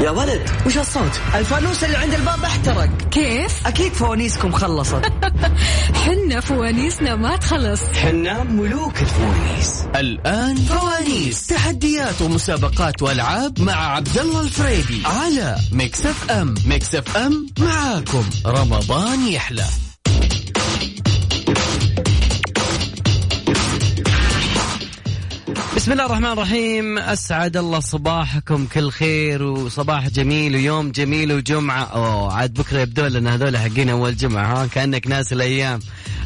يا ولد وش الصوت؟ الفانوس اللي عند الباب احترق. كيف؟ أكيد فوانيسكم خلصت. حنا فوانيسنا ما تخلص. حنا ملوك الفوانيس. الآن فوانيس. تحديات ومسابقات وألعاب مع عبد الله الفريدي على Mix FM. Mix FM معاكم. رمضان يحلى. بسم الله الرحمن الرحيم. أسعد الله صباحكم كل خير وصباح جميل ويوم جميل وجمعة. أوه عاد بكرة يبدو لنا هذول حقين أول جمعة ها؟ كأنك ناس الأيام.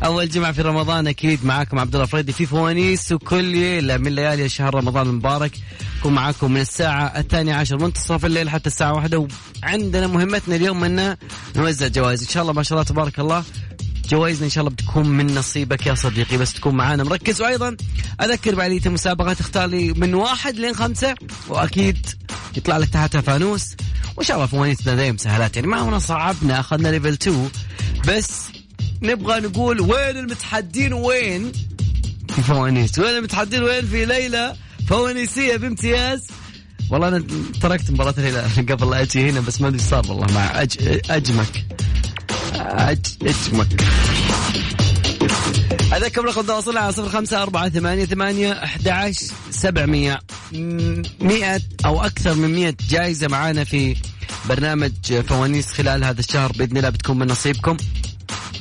أول جمعة في رمضان أكيد معاكم عبد الله فريدي في فوانيس وكل ليله من ليالي شهر رمضان المبارك. نكون معاكم من الساعة الثانية عشر منتصف الليل حتى الساعة واحدة. وعندنا مهمتنا اليوم أن نوزع جوائز. إن شاء الله ما شاء الله تبارك الله. جوائزنا إن شاء الله بتكون من نصيبك يا صديقي بس تكون معانا. مركز وأيضا أذكر بآلية المسابقة تختار لي من واحد لين خمسة وأكيد يطلع لك تحتها فانوس وإن شاء الله فوانيسنا دايم سهلات يعني ما هو صعبنا أخذنا level 2 بس نبغى نقول وين المتحدين وين؟ في فوانيس. وين المتحدين وين؟ في ليلة فوانيسية بامتياز. والله أنا تركت مباراة الليلة قبل لا أجي هنا بس ما أدري صار والله مع أج... أجمك. اجمك أذكر رقم تواصلنا على صفر خمسة أربعة ثمانية ثمانية أحد عشر سبعمية. مئة أو أكثر من مئة جائزة معانا في برنامج فوانيس خلال هذا الشهر بإذن الله بتكون من نصيبكم.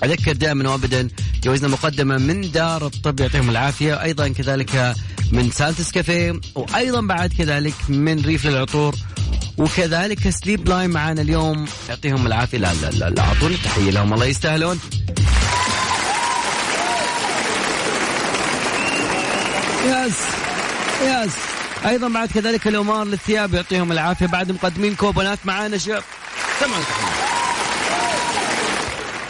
أذكر دائما وأبدا جوائزنا مقدمة من دار الطب يعطيهم العافية. أيضا كذلك من Salts Cafe وأيضا بعد كذلك من ريف للعطور. وكذلك Sleep Line معانا اليوم. يعطيهم العافية. لا لا لا, لا أعطوني تحية لهم. الله يستاهلون. yes yes. أيضا بعد كذلك الأمار للثياب يعطيهم العافية. بعد مقدمين كوبونات معانا شباب تمام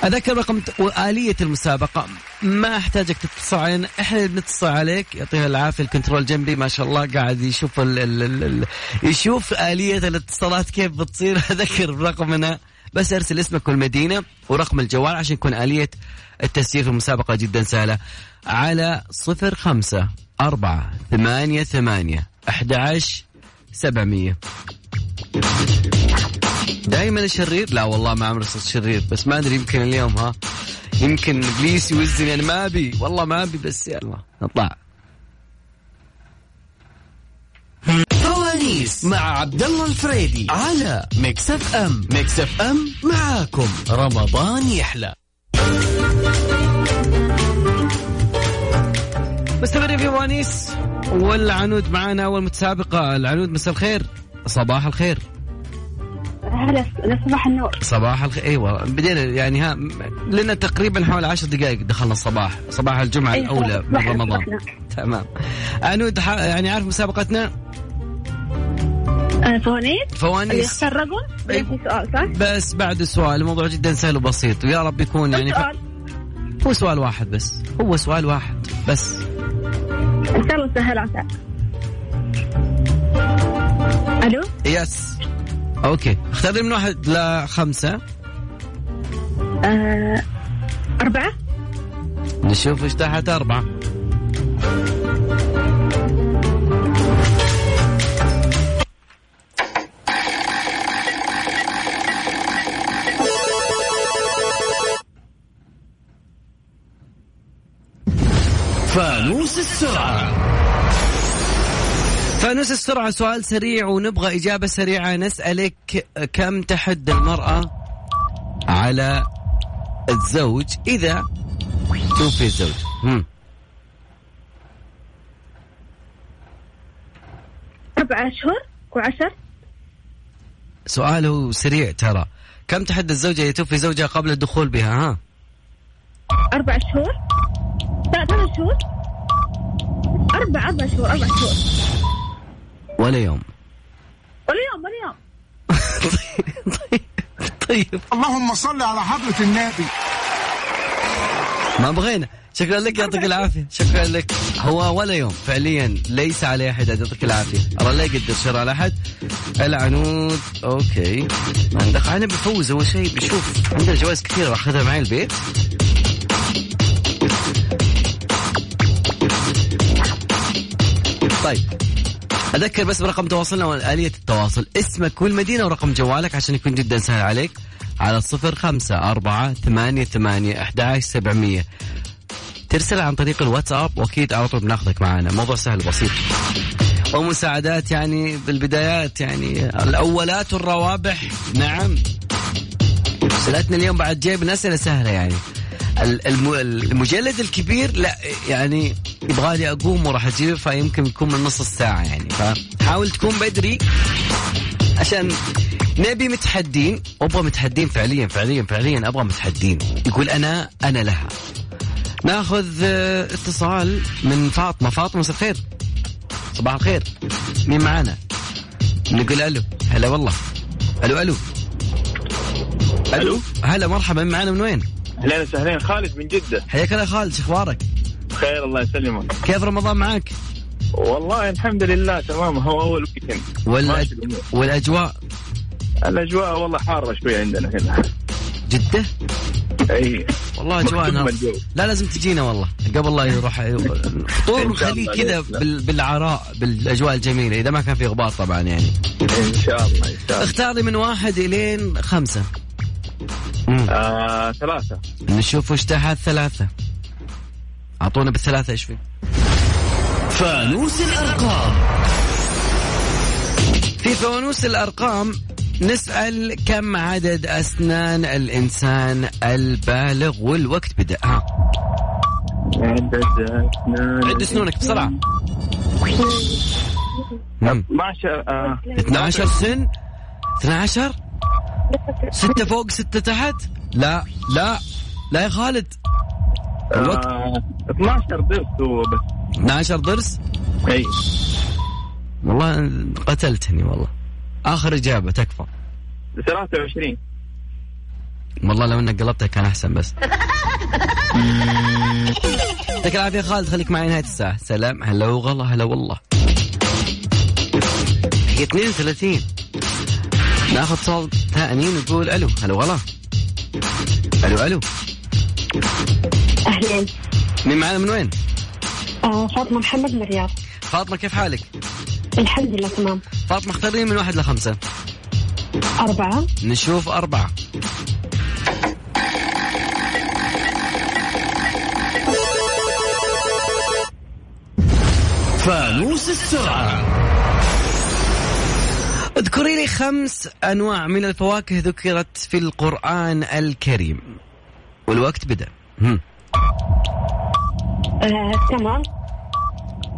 أذكر رقم وآلية المسابقة. ما أحتاجك تتصل علينا إحنا بنتصل عليك. يعطيه العافية. الكنترول جنبي. ما شاء الله قاعد يشوف ال ال ال ال يشوف آلية الاتصالات كيف بتصير. أذكر رقمنا بس أرسل اسمك والمدينة ورقم الجوال عشان يكون آلية التسجيل في المسابقة جدا سهلة. على صفر خمسة أربعة ثمانية ثمانية أحد عشر سبعمية. دائما الشرير؟ لا والله ما عمري صرت شرير بس ما أدري يمكن اليوم ها. يمكن إبليس يوزني أنا ما أبي. والله ما أبي بس يلا نطلع. فوانيس مع عبد الله الفريدي على Mix FM. Mix FM معاكم. رمضان يحلى. مستمرين في وانيس والعنود معانا اول متسابقه العنود مساء الخير. صباح الخير. هلا صباح النور. صباح الخير. إيوه بدينا يعني ها لنا تقريبا حوالي عشر دقائق دخلنا الصباح صباح الجمعة أيوة، الأولى من رمضان. تمام. عنود يعني عارف مسابقتنا؟ آه، فوانيس. اللي فوانيس يختار رقم أيوة. في سؤال صح؟ بس بعد السؤال الموضوع جدا سهل وبسيط. ويا رب يكون يعني ف... هو سؤال واحد بس. هو سؤال واحد بس. ان شاء الله سهل عسى ألو؟ yes okay. اختار لي من واحد لخمسة. آه، أربعة؟ نشوف إيش تحت أربعة. فانوس السرعة فانوس السرعة سؤال سريع ونبغى إجابة سريعة. نسألك كم تحد المرأة على الزوج إذا توفي الزوج؟ هم. أربعة أشهر وعشر. سؤاله سريع ترى. كم تحد الزوجة إذا توفي زوجها قبل الدخول بها؟ ها. أربع شهور ثلاث شهور أربع أربع شهور أربع شهور ولا يوم. ولا يوم ولا يوم. طيب طيب. اللهم صل على حضرة النبي. ما بغينا. شكرا لك يعطيك العافية. شكرا لك. هو ولا يوم. فعليا ليس عليه أحد يعطيك العافية. الله لا يقدر شر على أحد. العنود أوكي. عندك. أنا بفوز أول شيء. بشوف عندنا جوائز كثيرة. باخذها معي البيت. طيب. أذكر بس برقم تواصلنا واليه التواصل. اسمك والمدينة ورقم جوالك عشان يكون جدا سهل عليك. على الصفر خمسة أربعة ثمانية ثمانية أحد سبعمية. ترسل عن طريق الواتساب وأكيد على طول بناخذك معنا موضوع سهل بسيط ومساعدات يعني بالبدايات يعني. الأولات والروابح. نعم. سألتنا اليوم بعد جايب اسئله سهلة يعني. ال- الم- المجلد الكبير لا يعني يبغى لي أقوم وراح أجيب فيمكن يكون من نص الساعة يعني. فحاول تكون بدري عشان نبي متحدين وابغى متحدين فعليا فعليا فعليا أبغى متحدين. يقول أنا أنا لها. ناخذ آه، اتصال من فاطمة. فاطمة مساء الخير. صباح الخير. مين معانا؟ نقول ألو. هلا والله. ألو ألو. ألو. هلا مرحبا. معانا من وين؟ اهلين وسهلين خالد من جدة. حياك الله خالد. أخبارك؟ بخير الله يسلمك. كيف رمضان معك؟ والله الحمد لله تمام. هو أول ويكند والأج... والأجواء؟ الأجواء والله حارة شوي عندنا هنا. جدة؟ إي. والله اجواءنا. لا لازم تجينا والله. قبل لا يروح فطور خليه كذا. بالعراء بالأجواء الجميلة. إذا ما كان في غبار طبعا يعني. إن شاء الله إن شاء الله. اختار لي من واحد إلين خمسة. آه ثلاثة. نشوف وش تحت ثلاثة. أعطونا بالثلاثة إيش في فانوس الأرقام. في فوانوس الأرقام نسأل كم عدد أسنان الإنسان البالغ والوقت بدأ؟ ها. عدد أسنان عد سنونك بسرعة. مم. ما شاء آه. 12 سن؟ 12 ستة فوق ستة تحت؟ لا لا لا يا خالد. الوقت؟ آه 12 ضرس هو بس. 12 ضرس؟ إي. والله قتلتني والله. آخر إجابة تكفى. 23 والله لو إنك قلبتها كان أحسن بس. يعطيك العافية خالد خليك معي نهاية الساعة. سلام. هلا وغلا هلا والله. هي 32 ناخذ صوت ثاني نقول ألو. هلا وغلا. ألو ألو. أهلين مين معنا من وين؟ آه فاطمة محمد من الرياض. فاطمة كيف حالك؟ الحمد لله تمام. فاطمة اختاري من واحد لخمسة. أربعة. نشوف أربعة. فانوس السرعة. اذكري لي خمس أنواع من الفواكه ذكرت في القرآن الكريم. والوقت بدأ. هم. آه تمام.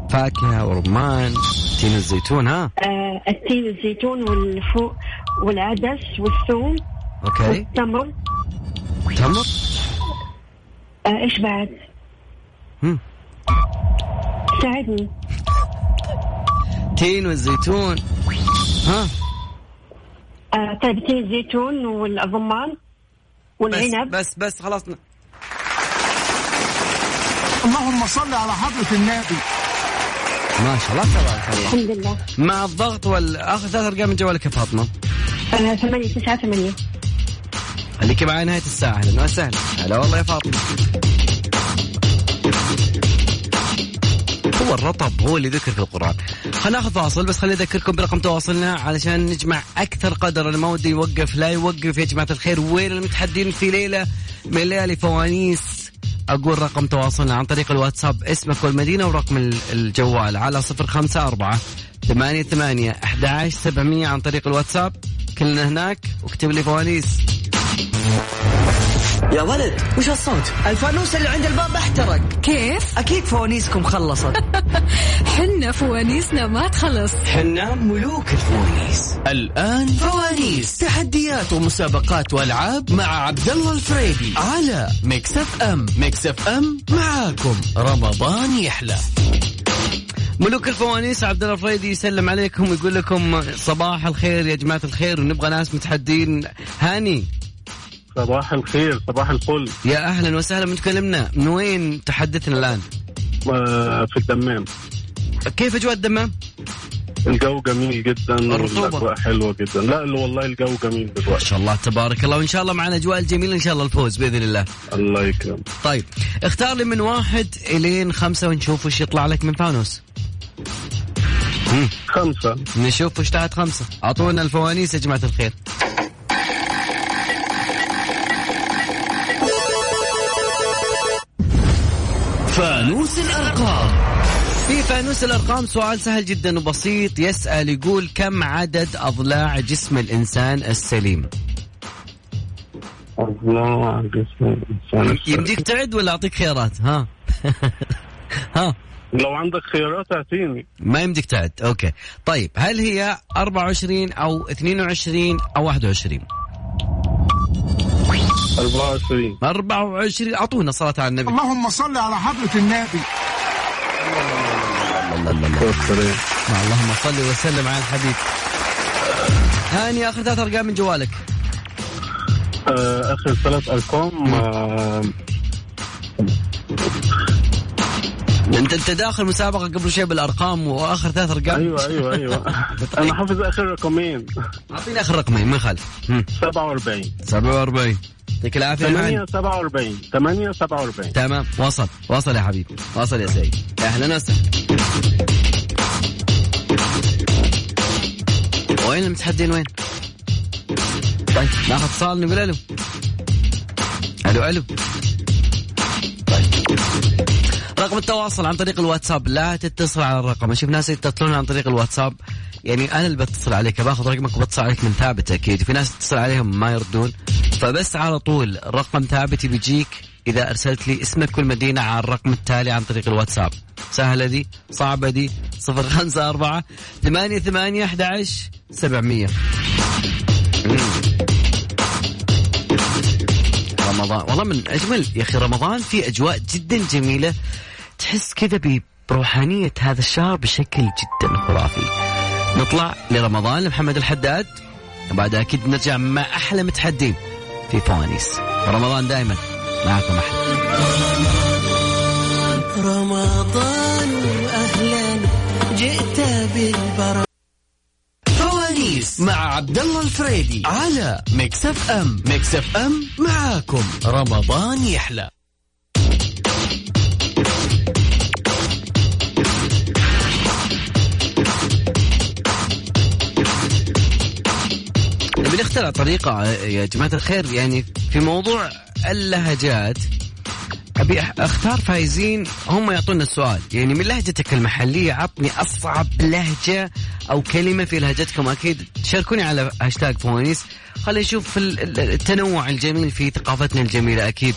فاكهة ورمان تين الزيتون ها؟ آه التين الزيتون والفو والعدس والثوم أوكي. والتمر. تمر؟ آه إيش بعد؟ هم. ساعدني. تين والزيتون ها؟ آه طيب التين الزيتون والرمان بس والعنب. بس بس خلاص اللهم صل على حضرة النبي. ما شاء الله تبارك الله. الحمد لله. مع الضغط والآخر ثلاث أرقام من جوالك يا فاطمة؟ آه ثمانية تسعة ثمانية. خليكي معي نهاية الساعة أهلا وسهلا. هلا والله يا فاطمة. هو الرطب هو اللي ذكر في القرآن. خلينا ناخذ فاصل بس خليني أذكركم برقم تواصلنا علشان نجمع أكثر قدر. أنا ما ودي يوقف لا يوقف. يا جماعة الخير وين المتحدين في ليلة؟ من ليالي فوانيس. أقول رقم تواصلنا عن طريق الواتساب اسمك والمدينة ورقم ال- الجوال على صفر خمسة أربعة ثمانية ثمانية أحد سبعمية عن طريق الواتساب. كلنا هناك واكتب لي فوانيس يا ولد وش الصوت؟ الفانوس اللي عند الباب احترق. كيف؟ أكيد فوانيسكم خلصت. حنا فوانيسنا ما تخلص. حنا ملوك الفوانيس. الآن فوانيس. تحديات ومسابقات وألعاب مع عبد الله الفريدي. على Mix FM Mix FM معاكم. رمضان يحلى. ملوك الفوانيس عبد الله الفريدي يسلم عليكم ويقول لكم صباح الخير يا جماعة الخير. ونبغى ناس متحدين. هاني. صباح الخير صباح الفل. يا أهلا وسهلا من تكلمنا. من وين تحدثنا الآن؟ آه في الدمام. كيف أجواء الدمام؟ الجو جميل جدا الرطوبة. حلوة جدا. لا والله الجو جميل ما دلوقتي شاء الله تبارك الله. وإن شاء الله معنا أجواء الجميلة إن شاء الله الفوز بإذن الله. الله يكرم طيب اختار لي من واحد إلين خمسة ونشوف وش يطلع لك من فانوس. خمسة. نشوف وش تحت خمسة. أعطونا الفوانيس يا جماعة الخير. فانوس الأرقام. في فانوس الأرقام سؤال سهل جدا وبسيط. يسأل يقول كم عدد أضلاع جسم الإنسان السليم؟ الله جسم الإنسان يمديك تعد ولا أعطيك خيارات؟ ها. ها. لو عندك خيارات أعطيني. ما يمديك تعد. أوكي. طيب هل هي 24 أو 22 أو 21 24 24 أعطونا صلاة على النبي. اللهم صل على حضرة النبي. اللهم صل وسلم على الحبيب. هاني آخر ثلاث أرقام من جوالك. آه، آخر ثلاث أرقام آه، أنت أنت داخل مسابقة قبل شيء بالأرقام وآخر ثلاث أرقام. أيوه أيوه أيوه. أنا حافظ آخر رقمين أعطيني آخر رقمين ما يخالف. هم. 47 47 يعطيك العافيه يا هاني 8 47 8 47 تمام. وصل. وصل يا حبيبي. وصل يا سيد أهلا وسهلا. وين المتحدين؟ وين؟ طيب ناخذ اتصال نقول ألو. ألو ألو. طيب. رقم التواصل عن طريق الواتساب. لا تتصل على الرقم. أشوف ناس يتصلون عن طريق الواتساب. يعني أنا اللي بتصل عليك. باخذ رقمك وبتصل عليك من ثابت أكيد. في ناس تتصل عليهم ما يردون. فبس على طول رقم ثابت بيجيك إذا أرسلت لي اسمك والمدينه على الرقم التالي عن طريق الواتساب. سهلة دي صعبة دي صفر خمسة أربعة ثمانية ثمانية أحد عشر سبعمية. رمضان والله من أجمل يا أخي رمضان في أجواء جدا جميلة. تحس كذا بروحانية هذا الشهر بشكل جدا خرافي. نطلع لرمضان لمحمد الحداد. وبعدها أكيد نرجع مع أحلى متحدين. في فوانيس. رمضان دائما معكم أحلى رمضان واهلا جئت بالبركة. فوانيس مع عبد الله الفريدي على Mix FM. Mix FM معاكم. رمضان يحلى. نبي نخترع طريقة يا جماعة الخير يعني في موضوع اللهجات أبي أح- أختار فايزين هم يعطونا السؤال. يعني من لهجتك المحلية عطني أصعب لهجة أو كلمة في لهجتكم؟ أكيد شاركوني على هاشتاج فوانيس. خلينا نشوف ال- ال- التنوع الجميل في ثقافتنا الجميلة أكيد.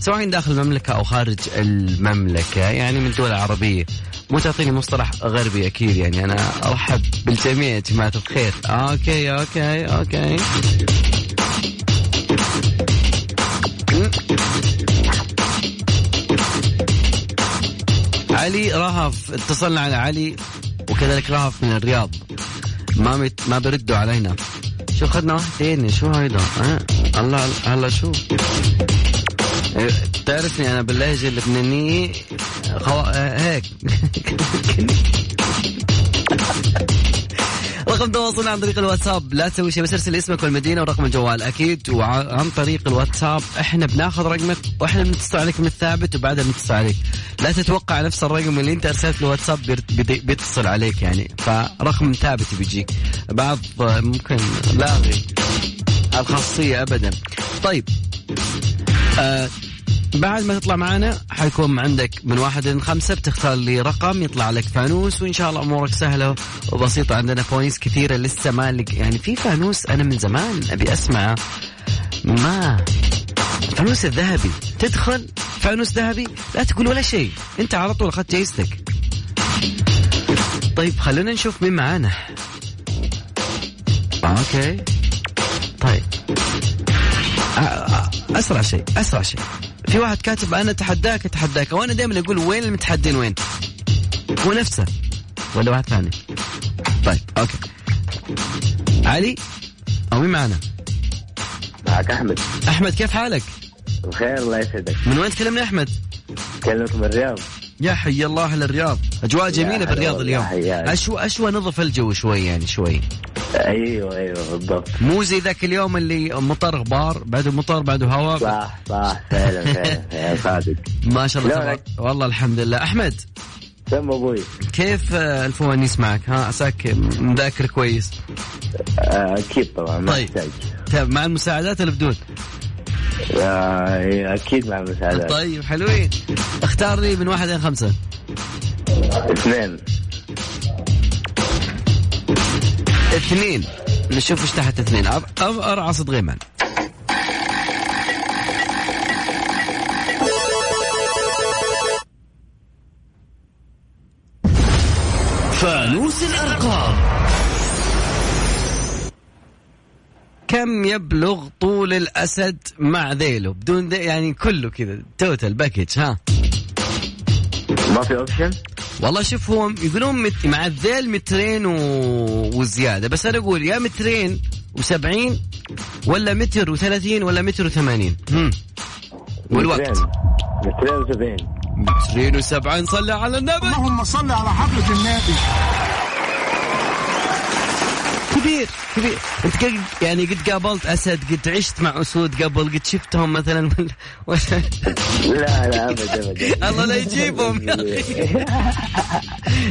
سواء داخل المملكة أو خارج المملكة يعني من الدول العربية. مو تعطيني مصطلح غربي أكيد يعني أنا أرحب بالجميع يا جماعة الخير. أوكي أوكي أوكي. علي رهف اتصلنا على علي وكذلك رهف من الرياض. ما مت ما بردوا علينا. شو خدنا واحدين؟ شو هيدا أه؟ الله هلا شو؟ تعرفني أنا باللهجة اللبنانية؟ خو... آه، هيك. رقم تواصلنا عن طريق الواتساب. لا تسوي شيء بس ارسل اسمك والمدينة ورقم الجوال. أكيد وعن طريق الواتساب. إحنا بناخذ رقمك وإحنا بنتصل عليك من الثابت وبعدها بنتصل عليك. لا تتوقع نفس الرقم اللي أنت ارسلت له واتساب بيرت- بيد- بيتصل عليك يعني. فرقم ثابت بيجيك. بعض ممكن لاغي الخاصية ابدا. طيب. آه بعد ما تطلع معنا حيكون عندك من واحد لين خمسة بتختار لي رقم يطلع لك فانوس وإن شاء الله أمورك سهلة وبسيطة. عندنا فوانيس كثيرة لسه ما لك يعني في فانوس أنا من زمان أبي أسمعه ما؟ الفانوس الذهبي. تدخل فانوس ذهبي لا تقول ولا شيء. أنت على طول أخذت جايزتك. طيب خلونا نشوف مين معانا. okay. طيب. آه، آه، أسرع شيء أسرع شيء. في واحد كاتب أنا أتحداك أتحداك. وأنا دائما أقول وين المتحدين وين؟ هو نفسه ولا واحد ثاني؟ طيب okay. علي أو مين معنا؟ معك أحمد. أحمد كيف حالك؟ بخير الله يسعدك. من وين تكلمنا أحمد؟ كلمك من الرياض. يا حي الله أهل الرياض اجواء جميلة بالرياض اليوم. اشوى اشوى نظف الجو شوي يعني شوي. أيوه أيوه بالضبط. مو زي ذاك اليوم اللي مطر غبار بعده مطر بعده هواء. صح صح فعلا فعلا. صادق. ما شاء الله. والله الحمد لله. أحمد. سم أبوي. كيف الفوانيس معك ها عساك مذاكر كويس. أكيد طبعا ما طيب. طيب مع المساعدات ولا بدون. آه، أكيد مع المساعدات طيب حلوين. اختار لي من واحد إلى خمسة. اثنين. اثنين. نشوف إيش تحت اثنين. أر- أر- ارعص غيمان فانوس الأرقام. كم يبلغ طول الأسد مع ذيله؟ بدون ذي يعني كله كذا total package ها. ما في اوبشن والله شوف هو يقولون مت... مع الذيل مترين و... وزيادة بس أنا أقول يا مترين وسبعين ولا متر وثلاثين ولا متر وثمانين. هم. والوقت. مترين. وسبعين. مترين وسبعين صلى على النبي. اللهم صل على حضرة النبي. كبير كبير. انت قد يعني قد قابلت أسد قد عشت مع أسود قبل قد شفتهم مثلا لا لا ابد ابد الله لا يجيبهم. يا أخي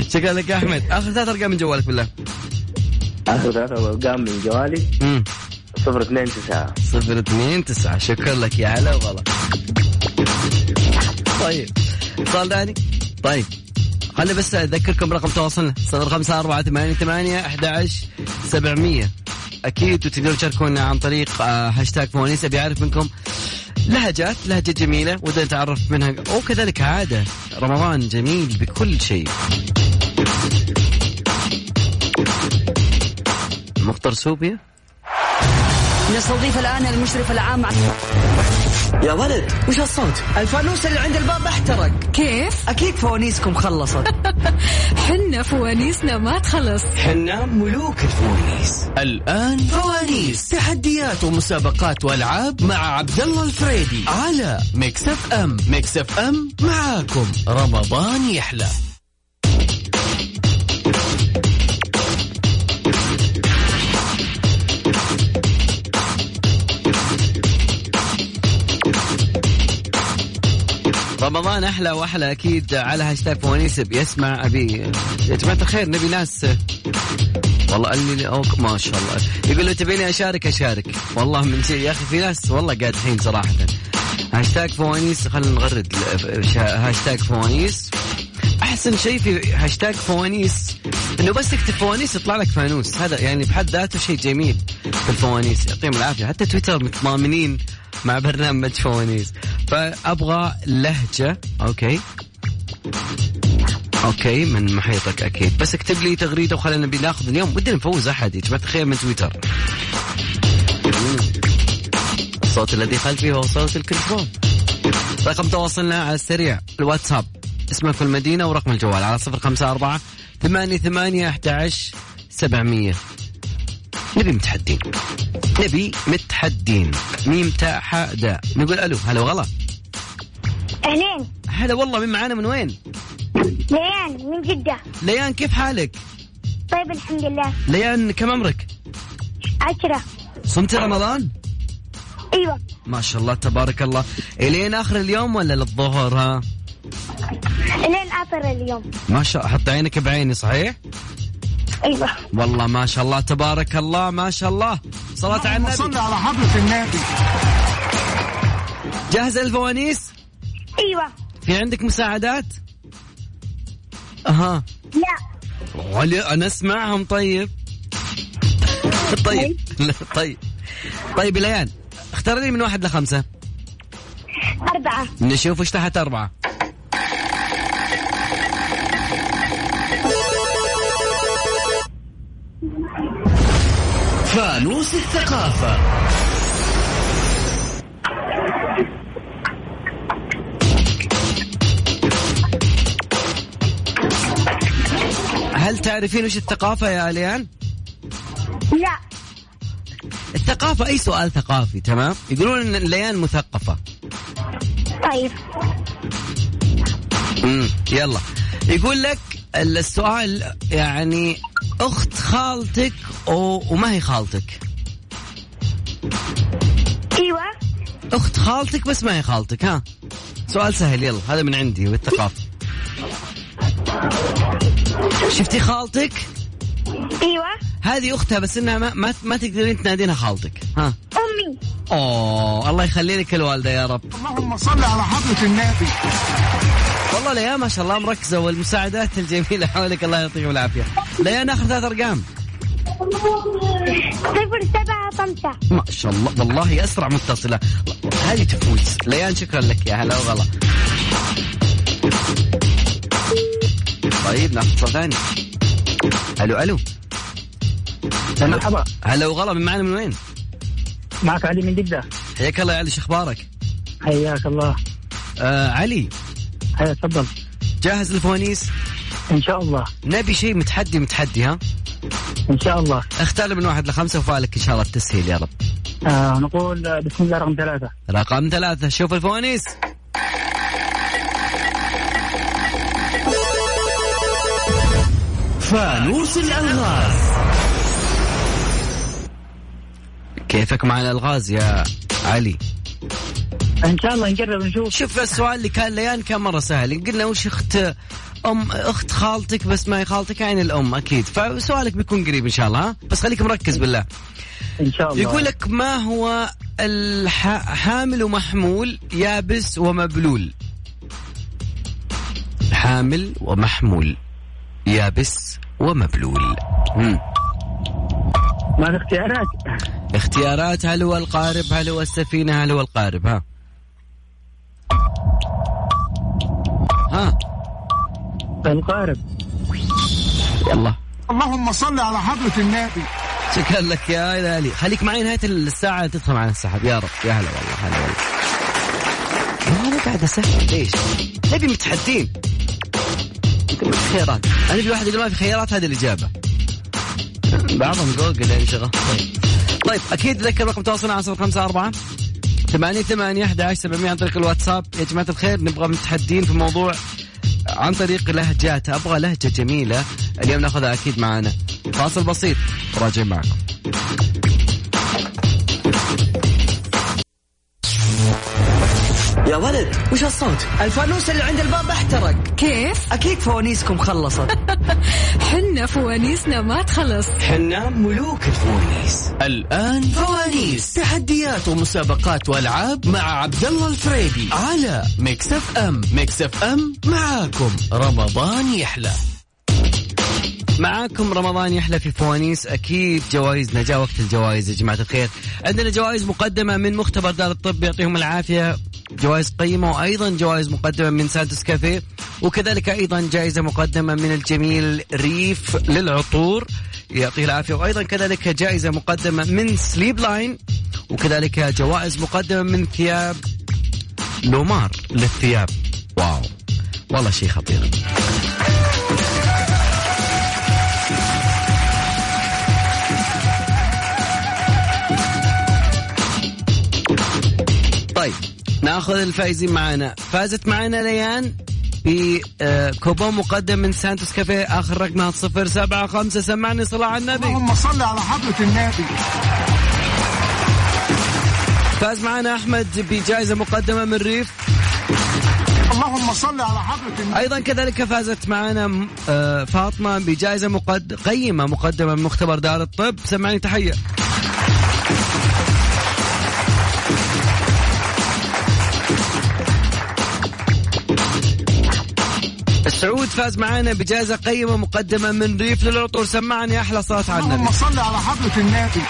شكرا لك يا أحمد. آخر ثلاث أرقام من جوالك بالله. آخر ثلاث أرقام من جوالي؟ امم صفر اثنين تسعة. صفر اثنين تسعة. شكرا لك يا هلا وغلا طيب. اتصال ثاني. طيب. خلي بس أذكركم برقم تواصلنا صفر خمسة أربعة ثمانية ثمانية أحد عشر سبعمية. أكيد وتقدروا تشاركونا عن طريق آه، هاشتاج فوانيس. أبي أعرف منكم لهجات لهجة جميلة ودنا نتعرف منها وكذلك عادة رمضان جميل بكل شيء. مختار سوبيا؟ نستضيف الآن المشرف العام. يا ولد وش الصوت؟ الفانوس اللي عند الباب احترق. كيف؟ أكيد فوانيسكم خلصت. حنا فوانيسنا ما تخلص. حنا ملوك الفوانيس. الآن فوانيس. تحديات ومسابقات وألعاب مع عبد الله الفريدي على Mix FM. Mix FM معاكم. رمضان يحلى. رمضان أحلى وأحلى أكيد على هاشتاج فوانيس بيسمع أبي. يا جماعة الخير نبي ناس. والله قال لي OK ما شاء الله. يقول له تبيني أشارك أشارك. والله من شيء يا أخي في ناس والله قادحين صراحة. هاشتاج فوانيس خلينا نغرد هاشتاج فوانيس. أحسن شيء في هاشتاج فوانيس إنه بس تكتب فوانيس يطلع لك فانوس. هذا يعني بحد ذاته شيء جميل في الفوانيس. يعطيهم العافية. حتى تويتر متضامنين مع برنامج فوانيس. فأبغى لهجة. okay. okay من محيطك أكيد. بس اكتب لي تغريدة وخلينا ناخذ اليوم. ودنا نفوز أحد يا جماعة الخير من تويتر. الصوت الذي خلفي هو صوت الكنترول رقم تواصلنا على السريع. الواتساب. اسمك المدينة ورقم الجوال. على صفر خمسة أربعة ثمانية ثمانية أحد عشر سبعمية. نبي متحدين. نبي متحدين. ميم تاء حاء داء نقول ألو هلا وغلا. أهلين. هلا والله من معانا من وين؟ ليان من جدة. ليان كيف حالك؟ طيب الحمد لله. ليان كم عمرك؟ عشرة. صمت رمضان؟ أيوة. ما شاء الله تبارك الله. إلين آخر اليوم ولا للظهر ها؟ لين آخر اليوم. ما شاء حط عينك بعيني صحيح؟ أيوة. والله ما شاء الله تبارك الله ما شاء الله. صلاة على النبي. على حضرة النبي. جاهزة الفوانيس؟ أيوة. في عندك مساعدات؟ أها. لا. علي أنا أسمعهم طيب. طيب. لا، طيب. طيب ليان اختار لي من واحد لخمسة. أربعة. نشوف إيش تحت أربعة. فانوس الثقافة. هل تعرفين وش الثقافة يا ليان؟ لا. الثقافة أي سؤال ثقافي تمام؟ يقولون إن ليان مثقفة. طيب. امم يلا. يقول لك السؤال يعني أخت خالتك وما هي خالتك؟ أيوة. أخت خالتك بس ما هي خالتك ها؟ سؤال سهل يلا هذا من عندي بالثقافة شفتي خالتك؟ أيوه. هذه أختها بس إنها ما ما, ما تقدرين تنادينها خالتك ها؟ أمي. أوه الله يخلي لك الوالدة يا رب. اللهم صل على حضرة النبي والله ليا ما شاء الله مركزة والمساعدات الجميلة حولك الله يعطيكم العافية. ليا ناخذ ثلاث أرقام. صفر سبعة خمسة. ما شاء الله. والله أسرع متصلة. هذه تفوز ليان شكرا لك. يا هلا وغلا. طيب ناخذ اتصال ثاني. ألو ألو. مرحبا. هلا وغلا. من معنا من وين؟ معك علي من جدة. حياك الله يا علي. شو أخبارك؟ حياك الله. آه علي. هيا تفضل. جاهز للفوانيس؟ إن شاء الله. نبي شيء متحدي متحدي ها؟ إن شاء الله. اختار من واحد لخمسة وفالك إن شاء الله التسهيل يا رب. آه نقول بسم الله رقم ثلاثة. رقم ثلاثة شوف الفوانيس. فانوس الألغاز. كيفك مع الألغاز يا علي؟ إن شاء الله نجرب نشوف. شوف السؤال اللي كان ليان كان مرة سهل. قلنا وش اخت ام أخت خالتك بس ما هي خالتك يعني الأم أكيد. فسؤالك بيكون قريب إن شاء الله ها؟ بس خليك مركز بالله. إن شاء الله. يقول لك ما هو الح... حامل ومحمول يابس ومبلول؟ حامل ومحمول يابس ومبلول. مم. ما في اختيارات؟ اختيارات هل هو القارب هل هو السفينة هل هو القارب؟ ها. ها. القارب يلا. اللهم صل على حضرة النبي. شكرا لك يا هلالي خليك معي نهاية الساعة تدخل معنا السحب يا رب. يا هلا والله هلا والله. أنا قاعد أسهل ليش؟ نبي متحدين. خيارات أنا في واحد اللي ما في خيارات هذه الإجابة. بعضهم جوجل يعني شغل طيب. طيب أكيد ذكر رقم تواصلنا على صفر خمسة أربعة ثمانية ثمانية أحد عشر سبعمية عن طريق الواتساب. يا جماعة الخير نبغى متحدين في موضوع عن طريق لهجات أبغى لهجة جميلة. اليوم نأخذها أكيد معنا فاصل بسيط. راجع معكم. يا ولد وش الصوت؟ الفانوس اللي عند الباب احترق. كيف؟ أكيد فوانيسكم خلصت. حنا فوانيسنا ما تخلص. حنا ملوك الفوانيس. الآن فوانيس. تحديات ومسابقات وألعاب مع عبد الله الفريدي على Mix FM. Mix FM معاكم. رمضان يحلى. معاكم رمضان يحلى في فوانيس. أكيد جوائزنا جاء وقت الجوائز يا جماعة الخير. عندنا جوائز مقدمة من مختبر دار الطب. يعطيهم العافية. جوائز قيمة وأيضا جوائز مقدمة من Santos Cafe. وكذلك أيضا جائزة مقدمة من الجميل ريف للعطور. يعطيه العافية. وأيضا كذلك جائزة مقدمة من Sleep Line. وكذلك جوائز مقدمة من ثياب لومار للثياب. wow. والله شيء خطير. ناخذ الفائزين معنا فازت معنا ليان بكوبون مقدم من سانتوس كافيه آخر رقمها صفر سبعة خمسة. سمعني صلاة على النبي. اللهم صل على حضرة النبي. فاز معنا أحمد بجائزة مقدمة من ريف. اللهم صل على حضرة النبي. أيضا كذلك فازت معنا آه، فاطمة بجائزة مقد... قيمة مقدمة من مختبر دار الطب. سمعني تحية. السعود فاز معنا بجائزة قيمة مقدمة من ريف للعطور. سمعني أحلى صوت على النبي اللهم صل على حضرة النبي.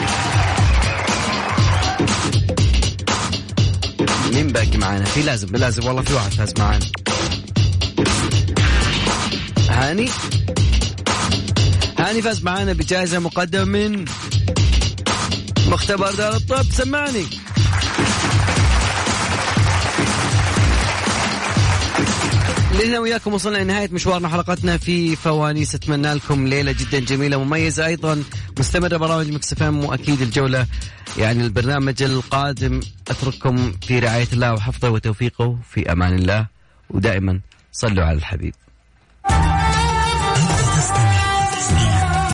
مين باقي معنا في لازم لازم. والله في واحد فاز معنا هاني؟ هاني فاز معنا بجائزة مقدمة من مختبر دار الطب. سمعني. لهنا وياكم وصلنا لنهاية مشوارنا حلقتنا في فوانيس. أتمنى لكم ليلة جدا جميلة ومميزة أيضا. مستمرة برامج مكسفام وأكيد الجولة. يعني البرنامج القادم أترككم في رعاية الله وحفظه وتوفيقه. في أمان الله. ودائما صلوا على الحبيب.